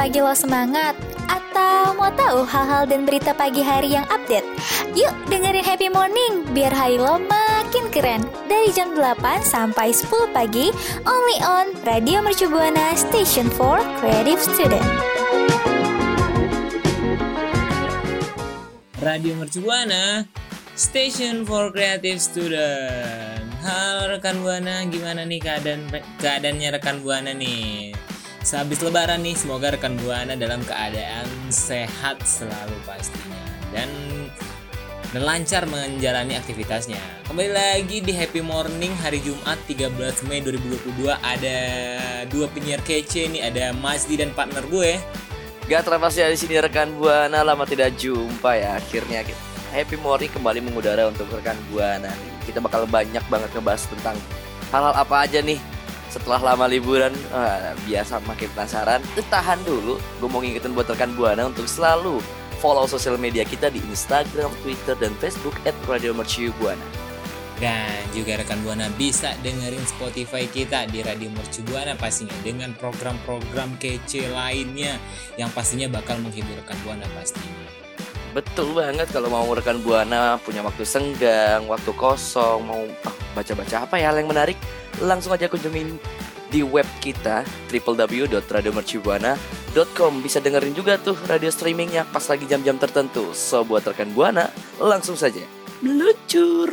Pagi lo semangat? Atau mau tahu hal-hal dan berita pagi hari yang update? Yuk dengerin Happy Morning biar hari lo makin keren. Dari jam 8 sampai 10 pagi, only on Radio Mercu Buana Station for Creative Student. Radio Mercu Buana Station for Creative Student Halo rekan Buana, gimana nih keadaan keadaannya rekan Buana nih? Sehabis lebaran nih, semoga rekan Buana dalam keadaan sehat selalu pastinya dan dan lancar menjalani aktivitasnya. Kembali lagi di Happy Morning hari Jumat 13 Mei 2022 ada dua penyiar kece nih, ada Masdi dan partner gue. Gak terlepas dari sini rekan Buana lama tidak jumpa ya akhirnya kita Happy Morning kembali mengudara untuk rekan Buana. Kita bakal banyak banget ngebahas tentang hal-hal apa aja nih setelah lama liburan Wah, biasa makin penasaran tahan dulu gue mau ngingetin buat rekan Buana untuk selalu follow sosial media kita di Instagram, Twitter, dan Facebook at Radio Mercu Buana Dan juga rekan Buana bisa dengerin Spotify kita di Radio Mercu Buana pastinya dengan program-program kece lainnya yang pastinya bakal menghibur rekan Buana pastinya. Betul banget kalau mau rekan Buana punya waktu senggang, waktu kosong, mau ah, baca-baca apa ya hal yang menarik, langsung aja kunjungin di web kita www.radiomercubuana.com bisa dengerin juga tuh radio streamingnya pas lagi jam-jam tertentu. So buat rekan Buana langsung saja meluncur.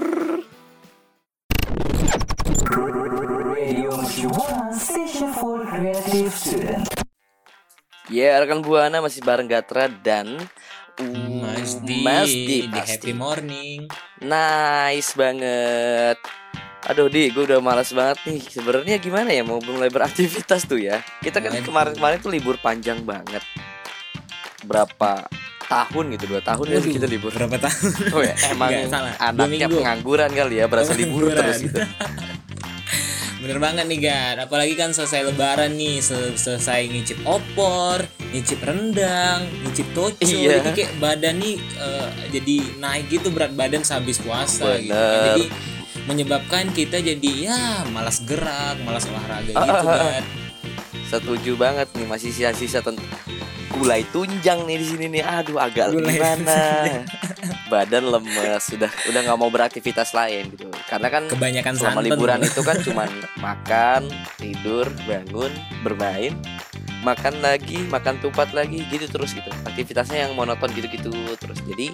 Ya rekan Buana masih bareng Gatra dan Mas Di, Mas Di. Happy Morning. Nice banget. Aduh di, gue udah malas banget nih. Sebenarnya gimana ya mau mulai beraktivitas tuh ya? Kita kan kemarin-kemarin tuh libur panjang banget. Berapa tahun gitu? Dua tahun ya kita libur. Berapa tahun? Oh ya, emang Nggak, salah. Anaknya pengangguran kali ya, berasa libur terus gitu. Bener banget nih Gar, apalagi kan selesai lebaran nih, sel- selesai ngicip opor, ngicip rendang, ngicip toco, Iya. jadi kayak badan nih eh, jadi naik gitu berat badan sehabis puasa gitu. Bener. Jadi menyebabkan kita jadi ya malas gerak, malas olahraga Ah, gitu ah, ah. kan. Setuju banget nih, masih sisa-sisa gulai tunjang nih di sini nih. Aduh, agak Gulai gimana? Badan lemes, sudah udah nggak mau beraktivitas lain gitu. Karena kan Kebanyakan selama liburan itu kan cuman makan, tidur, bangun, bermain, makan lagi, makan tupat lagi gitu terus gitu. Aktivitasnya yang monoton gitu-gitu terus. Jadi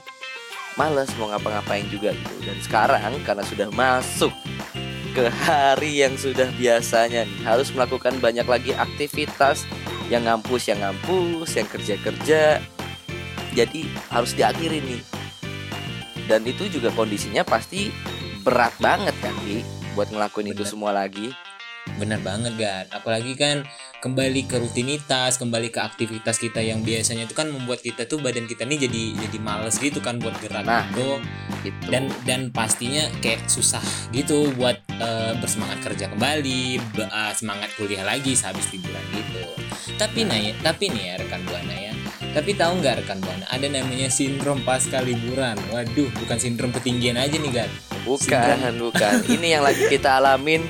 males mau ngapa-ngapain juga gitu. Dan sekarang karena sudah masuk ke hari yang sudah biasanya nih harus melakukan banyak lagi aktivitas yang ngampus yang ngampus, yang kerja-kerja. Jadi harus diakhiri nih. Dan itu juga kondisinya pasti berat banget kan Di buat ngelakuin itu Bener. semua lagi. Bener banget Gar, apalagi kan kembali ke rutinitas, kembali ke aktivitas kita yang biasanya itu kan membuat kita tuh badan kita nih jadi jadi males gitu kan buat gerak Nah. gitu. Gitu. dan dan pastinya kayak susah gitu buat eh, bersemangat kerja kembali be- eh, semangat kuliah lagi sehabis liburan gitu tapi nah ya, tapi nih ya rekan buana ya tapi tahu nggak rekan buana ada namanya sindrom pasca liburan waduh bukan sindrom ketinggian aja nih Gar bukan, bukan. Ini yang lagi kita alamin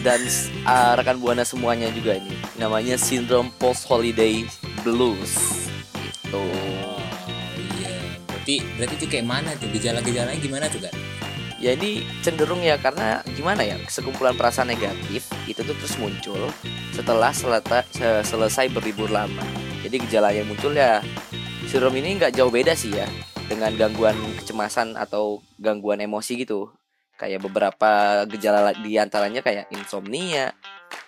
dan uh, rekan buana semuanya juga ini. Namanya sindrom post holiday blues. Gitu. oh iya berarti berarti itu kayak mana tuh gejala-gejalanya gimana tuh Gar Ya ini cenderung ya karena gimana ya sekumpulan perasaan negatif itu tuh terus muncul setelah selata, se- selesai berlibur lama. Jadi gejala yang muncul ya sindrom ini nggak jauh beda sih ya dengan gangguan kecemasan atau gangguan emosi gitu. Kayak beberapa gejala la- di antaranya kayak insomnia,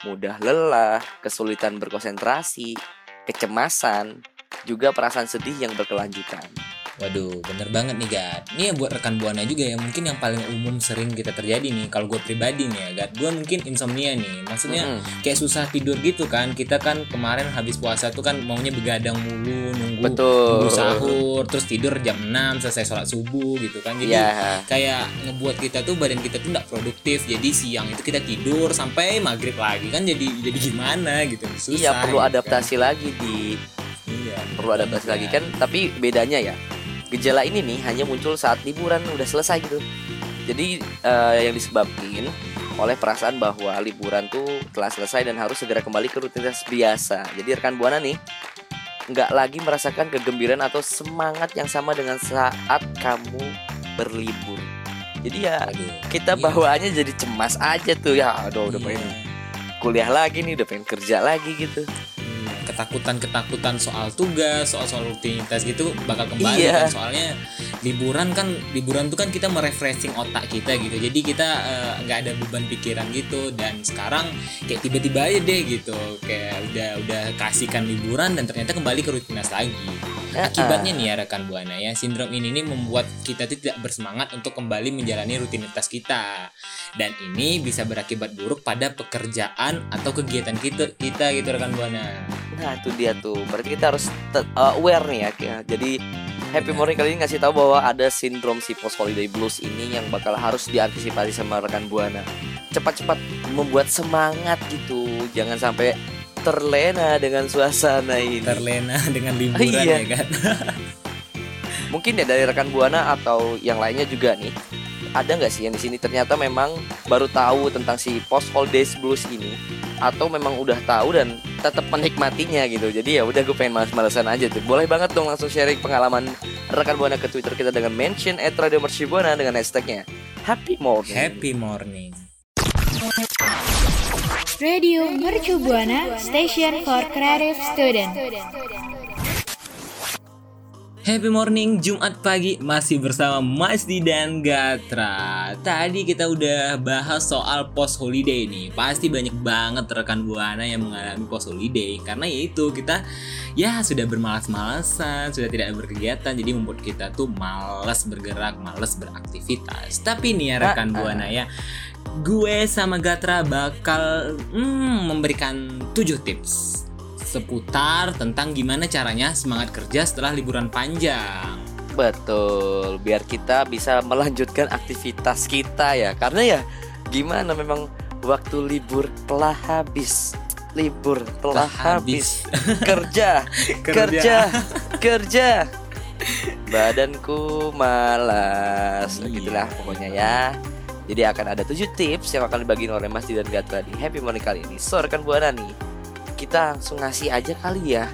mudah lelah, kesulitan berkonsentrasi, kecemasan, juga perasaan sedih yang berkelanjutan. Waduh, bener banget nih Gat. Ini ya buat rekan buana juga ya, mungkin yang paling umum sering kita terjadi nih. Kalau gue pribadi nih ya, Gat, gue mungkin insomnia nih. Maksudnya Mm-mm. kayak susah tidur gitu kan. Kita kan kemarin habis puasa tuh kan maunya begadang mulu, nunggu betul nunggu sahur, terus tidur jam 6 selesai sholat subuh gitu kan. Jadi ya kayak ngebuat kita tuh badan kita tuh nggak produktif. Jadi siang itu kita tidur sampai maghrib lagi kan. Jadi jadi gimana gitu. Susah. iya perlu gitu kan. adaptasi lagi di Iya. perlu adaptasi lagi kan tapi bedanya ya gejala ini nih hanya muncul saat liburan udah selesai gitu. Jadi eh, yang disebabkan oleh perasaan bahwa liburan tuh telah selesai dan harus segera kembali ke rutinitas biasa. Jadi rekan buana nih nggak lagi merasakan kegembiraan atau semangat yang sama dengan saat kamu berlibur. Jadi ya kita Iya. bawaannya jadi cemas aja tuh. Ya aduh udah Iya. pengen kuliah lagi nih udah pengen kerja lagi gitu ketakutan-ketakutan soal tugas, soal-soal rutinitas gitu bakal kembali Iya. kan soalnya liburan kan liburan tuh kan kita merefreshing otak kita gitu. Jadi kita eh, nggak ada beban pikiran gitu dan sekarang kayak tiba-tiba aja deh gitu. Kayak udah udah kasihkan liburan dan ternyata kembali ke rutinitas lagi. Akibatnya nih ya rekan buana ya, sindrom ini nih membuat kita tuh tidak bersemangat untuk kembali menjalani rutinitas kita. Dan ini bisa berakibat buruk pada pekerjaan atau kegiatan kita kita gitu rekan buana. Nah itu dia tuh Berarti kita harus uh, aware nih ya kayak. Jadi Happy Morning kali ini ngasih tahu bahwa ada sindrom si post holiday blues ini yang bakal harus diantisipasi sama rekan buana. Cepat-cepat membuat semangat gitu. Jangan sampai terlena dengan suasana ini. terlena dengan liburan Iya. ya kan Mungkin ya dari rekan buana atau yang lainnya juga nih. Ada nggak sih yang di sini ternyata memang baru tahu tentang si post holiday blues ini atau memang udah tahu dan tetap menikmatinya gitu. Jadi ya udah gue pengen males-malesan aja tuh. Boleh banget dong langsung sharing pengalaman rekan buana ke Twitter kita dengan mention @radiomercubuana dengan hashtagnya Happy Morning. happy morning Radio Mercu Buana Station for Creative Student. Happy morning Jumat pagi masih bersama Masdi dan Gatra. Tadi kita udah bahas soal post holiday nih. Pasti banyak banget rekan buana yang mengalami post holiday karena yaitu kita ya sudah bermalas-malasan, sudah tidak berkegiatan jadi membuat kita tuh malas bergerak, malas beraktivitas. Tapi nih ya rekan Ah, ah. buana ya, gue sama Gatra bakal hmm, memberikan 7 tips seputar tentang gimana caranya semangat kerja setelah liburan panjang. Betul, biar kita bisa melanjutkan aktivitas kita ya. Karena ya gimana memang waktu libur telah habis. Libur telah Telah habis. kerja, kerja, kerja. Badanku malas. Iya. Gitulah pokoknya ya. Jadi akan ada tujuh tips yang akan dibagiin oleh Mas Didan Gatra di Happy Morning kali ini. So rekan buana nih, kita langsung ngasih aja kali ya.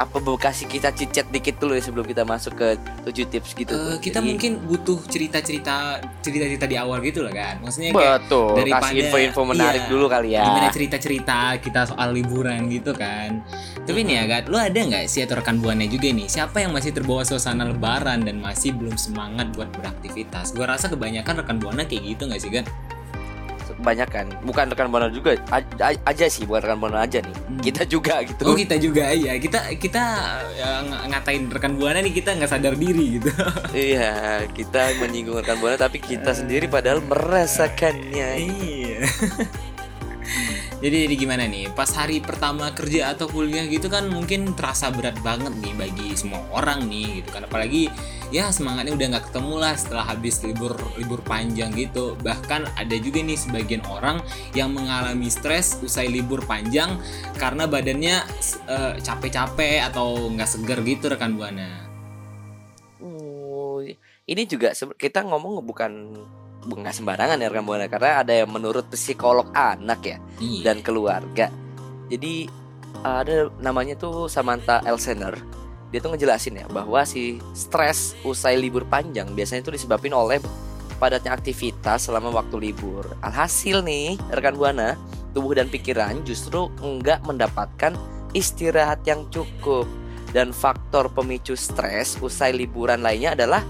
Apa bekasi kita cicet dikit dulu ya sebelum kita masuk ke tujuh tips gitu. Tuh. kita Jadi- mungkin butuh cerita-cerita cerita-cerita di awal gitu loh kan. Maksudnya kayak Betul, daripada- kasih info-info menarik iya, dulu kali ya. gimana cerita-cerita kita soal liburan gitu kan. Tapi nih ya lu ada nggak sih atau rekan buana juga nih siapa yang masih terbawa suasana lebaran dan masih belum semangat buat beraktivitas? Gua rasa kebanyakan rekan buana kayak gitu nggak sih Gat? Kebanyakan, bukan rekan buana juga, aja sih, bukan rekan buana aja nih. Hmm. Kita juga gitu. Oh kita juga ya kita kita ya, ng- ngatain rekan buana nih kita nggak sadar diri gitu. Iya, kita menyinggung rekan buana tapi kita sendiri padahal merasakannya. Iya. jadi, jadi gimana nih? Pas hari pertama kerja atau kuliah gitu kan mungkin terasa berat banget nih bagi semua orang nih gitu kan. Apalagi ya semangatnya udah nggak ketemu lah setelah habis libur libur panjang gitu. Bahkan ada juga nih sebagian orang yang mengalami stres usai libur panjang karena badannya eh, capek-capek atau nggak seger gitu rekan buana. Ini juga kita ngomong bukan nggak sembarangan ya rekan buana karena ada yang menurut psikolog anak ya Iya. dan keluarga. Jadi ada namanya tuh Samantha Elsener. Dia tuh ngejelasin ya bahwa si stres usai libur panjang biasanya itu disebabkan oleh padatnya aktivitas selama waktu libur. Alhasil nih, rekan Buana, tubuh dan pikiran justru enggak mendapatkan istirahat yang cukup. Dan faktor pemicu stres usai liburan lainnya adalah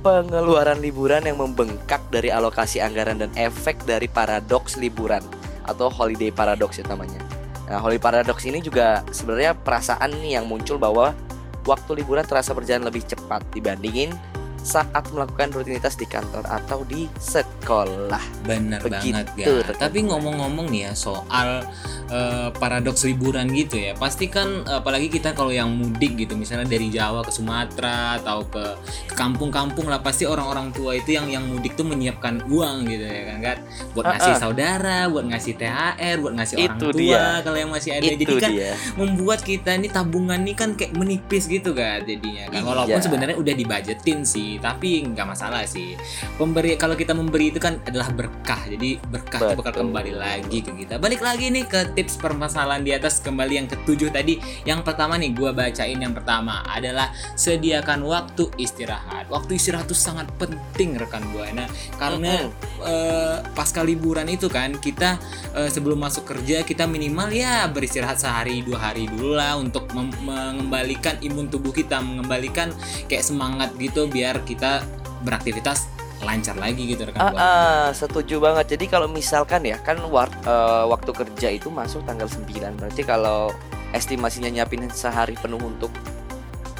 pengeluaran liburan yang membengkak dari alokasi anggaran dan efek dari paradoks liburan atau holiday paradox ya namanya. Nah, holiday paradox ini juga sebenarnya perasaan nih yang muncul bahwa waktu liburan terasa berjalan lebih cepat dibandingin saat melakukan rutinitas di kantor atau di sekolah. Begitu, banget ya. Tapi ngomong-ngomong nih ya soal eh, paradoks liburan gitu ya. Pasti kan apalagi kita kalau yang mudik gitu, misalnya dari Jawa ke Sumatera atau ke ke kampung-kampung lah, pasti orang-orang tua itu yang yang mudik tuh menyiapkan uang gitu ya kan, kan? Buat ngasih ah. saudara, buat ngasih THR, buat ngasih orang Itu tua dia. kalau yang masih ada. Itu Jadi kan dia. membuat kita ini tabungan nih kan kayak menipis gitu kan jadinya kan walaupun Iya. sebenarnya udah dibajetin sih tapi nggak masalah sih. Pemberi kalau kita memberi itu kan adalah berkah. Jadi berkah itu bakal kembali lagi ke kita. Balik lagi nih ke tips permasalahan di atas kembali yang ketujuh tadi. Yang pertama nih gua bacain yang pertama adalah sediakan waktu istirahat. Waktu istirahat itu sangat penting rekan buana karena eh, pasca liburan itu kan kita eh, sebelum masuk kerja kita minimal ya beristirahat sehari dua hari dulu lah untuk mem- mengembalikan imun tubuh kita mengembalikan kayak semangat gitu biar kita beraktivitas lancar lagi gitu rekan buana. ah, setuju banget. Jadi kalau misalkan ya kan war- eh, waktu kerja itu masuk tanggal 9. Berarti kalau estimasinya nyiapin sehari penuh untuk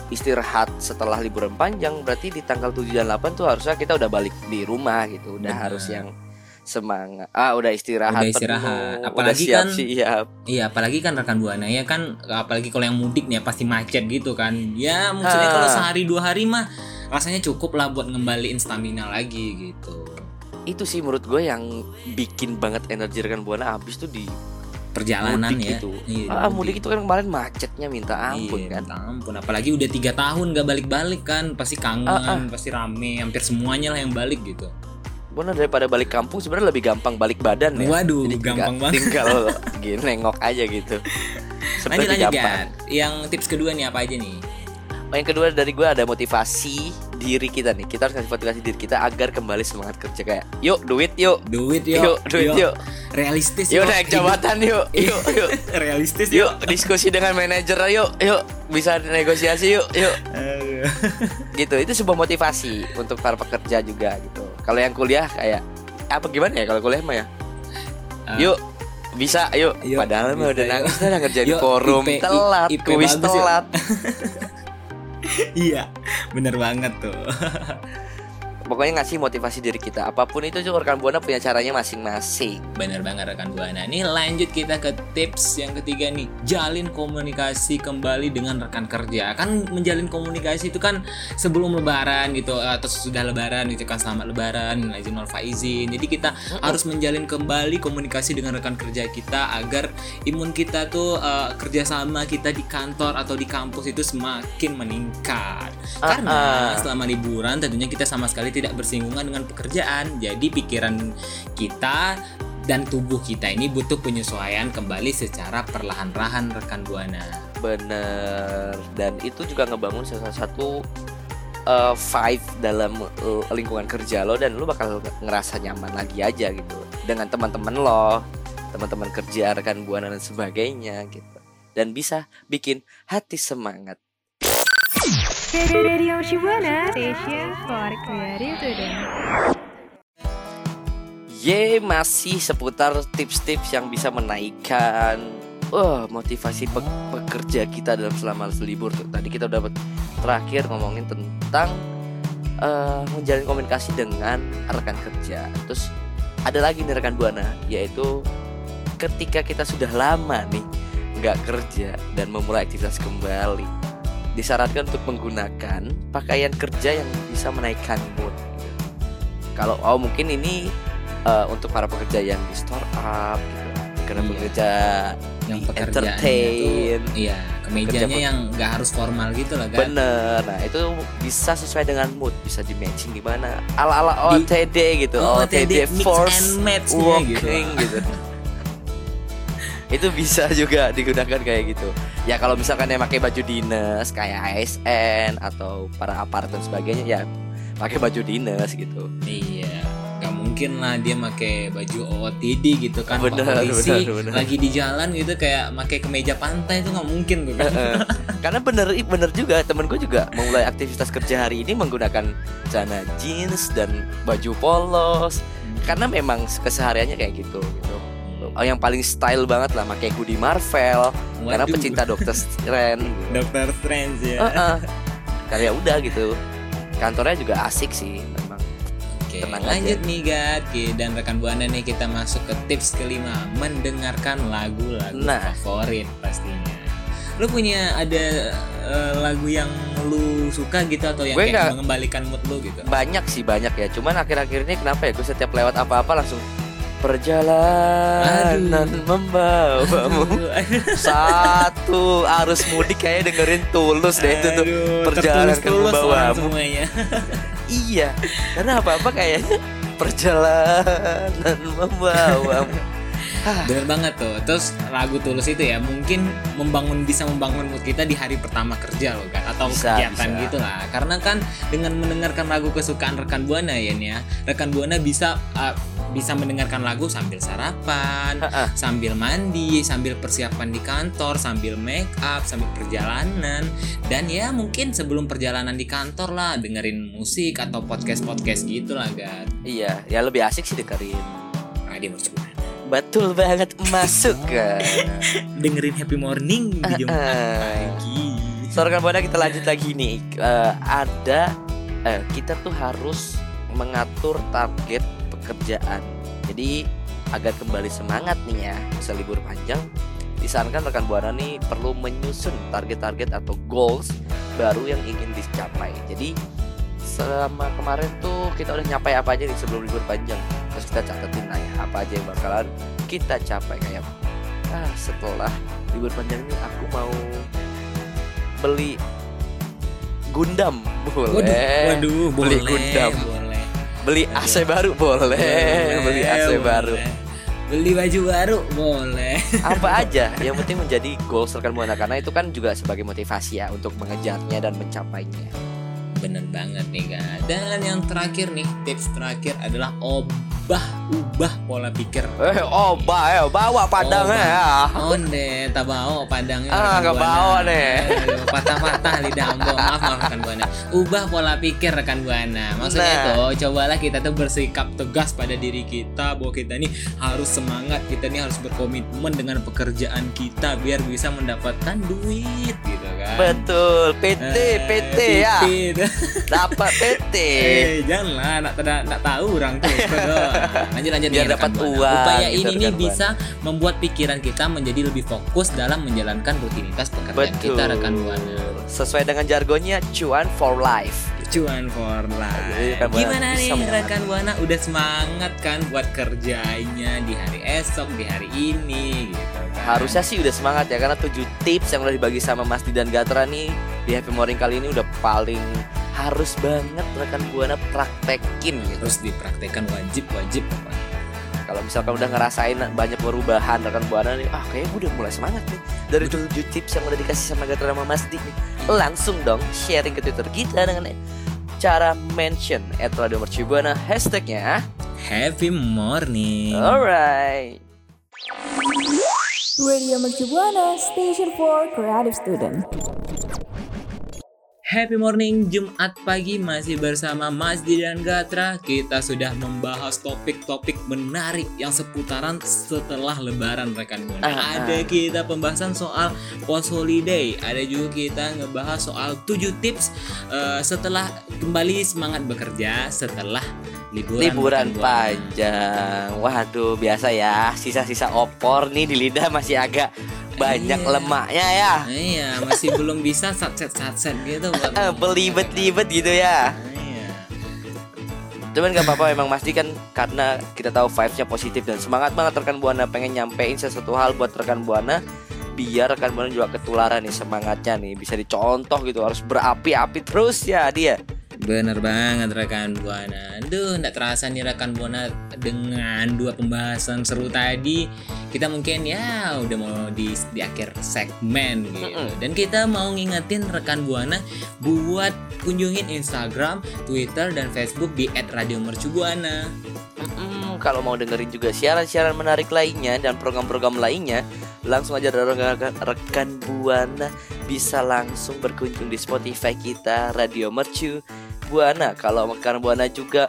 istirahat setelah liburan panjang berarti di tanggal 7 dan 8 tuh harusnya kita udah balik di rumah gitu. Udah Benar. harus yang semangat. Ah, udah istirahat Udah istirahat. penuh, Apalagi udah kan- siap-siap. Iya, apalagi kan rekan buana ya kan, apalagi kalau yang mudik nih ya, pasti macet gitu kan. Ya maksudnya Ah. kalau sehari dua hari mah rasanya cukup lah buat ngembaliin stamina lagi gitu. Itu sih menurut gue yang bikin banget energi rekan buana habis tuh di Perjalanan mudik ya. itu. Iya, ah, mudik itu kan kemarin macetnya minta ampun iya, kan. minta ampun. Apalagi udah tiga tahun gak balik-balik kan, pasti kangen, Ah, ah. pasti rame, hampir semuanya lah yang balik gitu. Bener daripada balik kampung sebenarnya lebih gampang balik badan ya. Waduh, Jadi gampang tinggal- banget. Tinggal gini nengok aja gitu. Lanjut Seperti lanjut gampang. Gar. Yang tips kedua nih apa aja nih? Yang kedua dari gue ada motivasi diri kita nih. Kita harus kasih motivasi diri kita agar kembali semangat kerja kayak yuk duit yuk. Duit Yuk, yuk, duit yuk. Realistis Yuk yuk. naik jabatan yuk. Yuk, yuk. Realistis yuk. Yuk diskusi dengan manajer yuk. Yuk bisa negosiasi yuk. Yuk. Gitu. Itu sebuah motivasi untuk para pekerja juga gitu. Kalau yang kuliah kayak apa gimana ya kalau kuliah mah ya? Ah. Yuk bisa yuk, Yuk, padahal mah udah nangis udah ngerjain forum IP telat IP kuis telat iya, bener banget tuh. pokoknya ngasih motivasi diri kita apa pun itu rekan buana punya caranya masing-masing Bener banget rekan buana. Nih lanjut kita ke tips yang ketiga nih, jalin komunikasi kembali dengan rekan kerja. Kan menjalin komunikasi itu kan sebelum lebaran gitu atau sudah lebaran gitu kan selamat lebaran, izin wal faizin. Jadi kita harus menjalin kembali komunikasi dengan rekan kerja kita agar imun kita tuh eh, kerjasama kita di kantor atau di kampus itu semakin meningkat. Karena Ah, ah. selama liburan tentunya kita sama sekali tidak bersinggungan dengan pekerjaan. Jadi pikiran kita dan tubuh kita ini butuh penyesuaian kembali secara perlahan-lahan rekan buana. bener dan itu juga ngebangun salah satu uh, vibe dalam uh, lingkungan kerja lo dan lo bakal ngerasa nyaman lagi aja gitu dengan teman-teman lo teman-teman kerja rekan buana dan sebagainya gitu dan bisa bikin hati semangat Radio Shibuana Station for Creative Today. Ye masih seputar tips-tips yang bisa menaikkan Wah motivasi pe- pekerja kita dalam selama libur tuh. Tadi kita udah terakhir ngomongin tentang eh, Menjalin komunikasi dengan rekan kerja. Terus ada lagi nih rekan Buana Yaitu ketika kita sudah lama nih nggak kerja dan memulai aktivitas kembali Disarankan untuk menggunakan pakaian kerja yang bisa menaikkan mood. Kalau oh mungkin ini eh, untuk para pekerja yang di startup gitu. Karena Iya. bekerja Yang Di entertain. tuh, iya, kemejanya Kerja- yang nggak harus formal gitu lah kan. bener. Nah itu bisa sesuai dengan mood. Bisa di matching di mana ala ala Di- OTD gitu Oh, OTD, mix force and match-nya walking gitu, itu bisa juga digunakan kayak gitu ya kalau misalkan yang pakai baju dinas kayak ASN atau para aparat dan sebagainya ya pakai baju dinas gitu Iya, nggak mungkin lah dia pakai baju OOTD gitu kan. Pak Benar, polisi benar, benar. lagi di jalan gitu kayak pakai kemeja pantai itu nggak mungkin tuh kan. Karena bener bener juga temen gue juga memulai aktivitas kerja hari ini menggunakan celana jeans dan baju polos karena memang kesehariannya kayak gitu gitu oh, yang paling style banget lah pakai hoodie Marvel karena Waduh. pecinta Doctor Strange Dokter Strange ya. Heeh. karya udah gitu kantornya juga asik sih memang Oke, Tenang lanjut nih Gat dan rekan buana nih kita masuk ke tips kelima mendengarkan lagu-lagu Nah. favorit pastinya. Lu punya ada eh, lagu yang lu suka gitu atau yang Gue kayak nggak- mengembalikan mood lu gitu? banyak sih banyak ya cuman akhir-akhir ini kenapa ya gue setiap lewat apa-apa langsung perjalanan Aduh. membawamu. Satu arus mudik kayak dengerin tulus deh itu tuh. Perjalanan membawamu. iya. Karena apa-apa kayaknya? Perjalanan membawamu Bener banget tuh. Terus lagu tulus itu ya mungkin membangun bisa membangun mood kita di hari pertama kerja loh kan atau Bisa, kegiatan bisa. gitu lah. Karena kan dengan mendengarkan lagu kesukaan rekan buana ya nih ya, rekan buana bisa uh, bisa mendengarkan lagu sambil sarapan, sambil mandi, sambil persiapan di kantor, sambil make up, sambil perjalanan dan ya mungkin sebelum perjalanan di kantor lah dengerin musik atau podcast podcast gitu lah kan. iya ya lebih asik sih dengerin Radio Mercu Buana. Betul banget masuk kan dengerin Happy Morning di Jumat pagi. Buana kita lanjut lagi nih. Eh, Ada eh, Kita tuh harus mengatur target pekerjaan. Jadi agar kembali semangat nih ya Bisa libur panjang Disarankan rekan buana nih perlu menyusun target-target atau goals baru yang ingin dicapai. Jadi selama kemarin tuh kita udah nyapai apa aja nih sebelum libur panjang kita catetin lah ya apa aja yang bakalan kita capai kayak ah setelah libur panjang ini aku mau beli Gundam boleh Waduh, waduh, Beli boleh, Gundam. boleh. beli AC baru boleh beli AC boleh. baru Beli baju baru, boleh. apa aja yang penting menjadi goals rekan buana karena itu kan juga sebagai motivasi ya untuk mengejarnya dan mencapainya Bener banget nih, Kak. Dan yang terakhir nih, tips terakhir adalah obah ubah pola pikir. eh oh ba, eh, bawa padangnya Obah. ya Onde, tak bawa padangnya. Ah, nggak bawa nih. Aduh, Patah-patah lidah ambo. Maaf, maaf rekan buana. Ubah pola pikir rekan buana. Maksudnya Nah. tuh, cobalah kita tuh bersikap tegas pada diri kita bahwa kita nih harus semangat, kita nih harus berkomitmen dengan pekerjaan kita biar bisa mendapatkan duit gitu kan. betul PT Eh, PT ya PT. dapat PT Eh, janganlah, nak tidak nak tahu orang tuh. Lanjut lanjut Biar dapat uang, Upaya gitu, ini nih bisa membuat pikiran kita menjadi lebih fokus dalam menjalankan rutinitas pekerjaan betul kita rekan buana. sesuai dengan jargonnya cuan for life Cuan for life. Gimana nih rekan buana udah semangat kan buat kerjanya di hari esok, di hari ini gitu kan. Harusnya sih udah semangat ya karena 7 tips yang udah dibagi sama Mas Di dan Gatra nih di Happy Morning kali ini udah paling harus banget rekan buana praktekin gitu. terus dipraktekkan wajib-wajib pokoknya. Kalau misalkan udah ngerasain banyak perubahan rekan buana nih, ah kayaknya gue udah mulai semangat nih dari 7 tips yang udah dikasih sama Gatra sama Mas Di nih. Langsung dong sharing ke Twitter kita dengan cara mention at Radio Mercubuana hashtagnya. Happy morning. Alright. Radio Mercu Buana, Station for Creative Student. Happy morning Jumat pagi masih bersama Mas Di dan Gatra Kita sudah membahas topik-topik menarik yang seputaran setelah lebaran rekan buana Ah, ah. Ada kita pembahasan soal post holiday Ada juga kita ngebahas soal 7 tips eh, setelah kembali semangat bekerja setelah liburan Liburan panjang. Waduh, biasa ya. Sisa-sisa opor nih di lidah masih agak banyak Iya. lemaknya ya. Iya masih belum bisa satset-satset gitu buat Eh, belibet-libet gitu ya. Iya. Cuman gak apa-apa emang Mas Di kan karena kita tahu vibes-nya positif dan semangat banget rekan Buana pengen nyampein sesuatu hal buat rekan Buana biar rekan Buana juga ketularan nih semangatnya nih bisa dicontoh gitu harus berapi-api terus ya dia. Bener banget rekan buana. Aduh, nggak terasa nih rekan buana dengan dua pembahasan seru tadi. Kita mungkin ya udah mau di di akhir segmen gitu. Dan kita mau ngingetin rekan buana buat kunjungin Instagram, Twitter dan Facebook di @radiomercubuana. Mm-mm, kalau mau dengerin juga siaran-siaran menarik lainnya dan program-program lainnya, langsung aja rekan, rekan Buana bisa langsung berkunjung di Spotify kita Radio Mercu Buana. Kalau rekan Buana juga,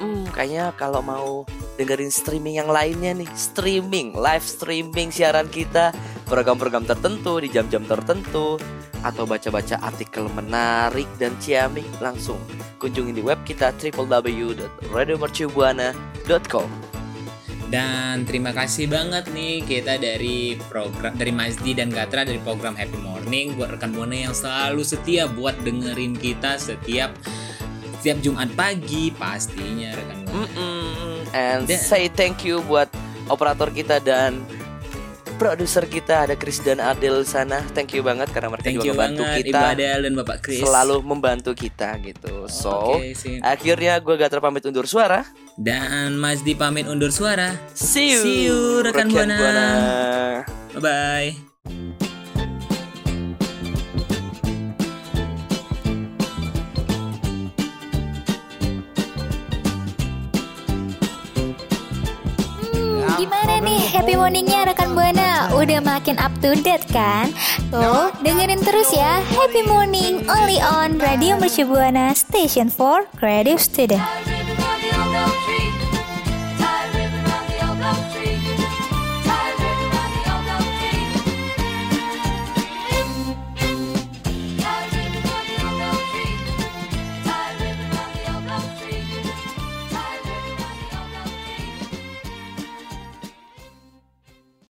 hmm, kayaknya kalau mau dengerin streaming yang lainnya nih streaming live streaming siaran kita program-program tertentu di jam-jam tertentu atau baca-baca artikel menarik dan ciamik langsung kunjungi di web kita www.radiomercubuana.com Dan terima kasih banget nih kita dari program dari Mazdi dan Gatra dari program Happy Morning buat rekan buana yang selalu setia buat dengerin kita setiap setiap Jumat pagi pastinya rekan buana. Mm-mm. And Dan- say thank you buat operator kita dan produser kita ada Chris dan Adel sana. Thank you banget karena mereka Thank juga membantu banget kita Ibu Adel dan Bapak Chris. selalu membantu kita gitu. So Oke, sip. akhirnya gue Gatra pamit undur suara. Dan Mazdi pamit undur suara. See you, See you, rekan Buana. Bye bye. Gimana nih happy morningnya rekan Buana? Udah makin up to date kan? Tuh, dengerin terus ya Happy Morning only on Radio Mercu Buana Station for Creative Student.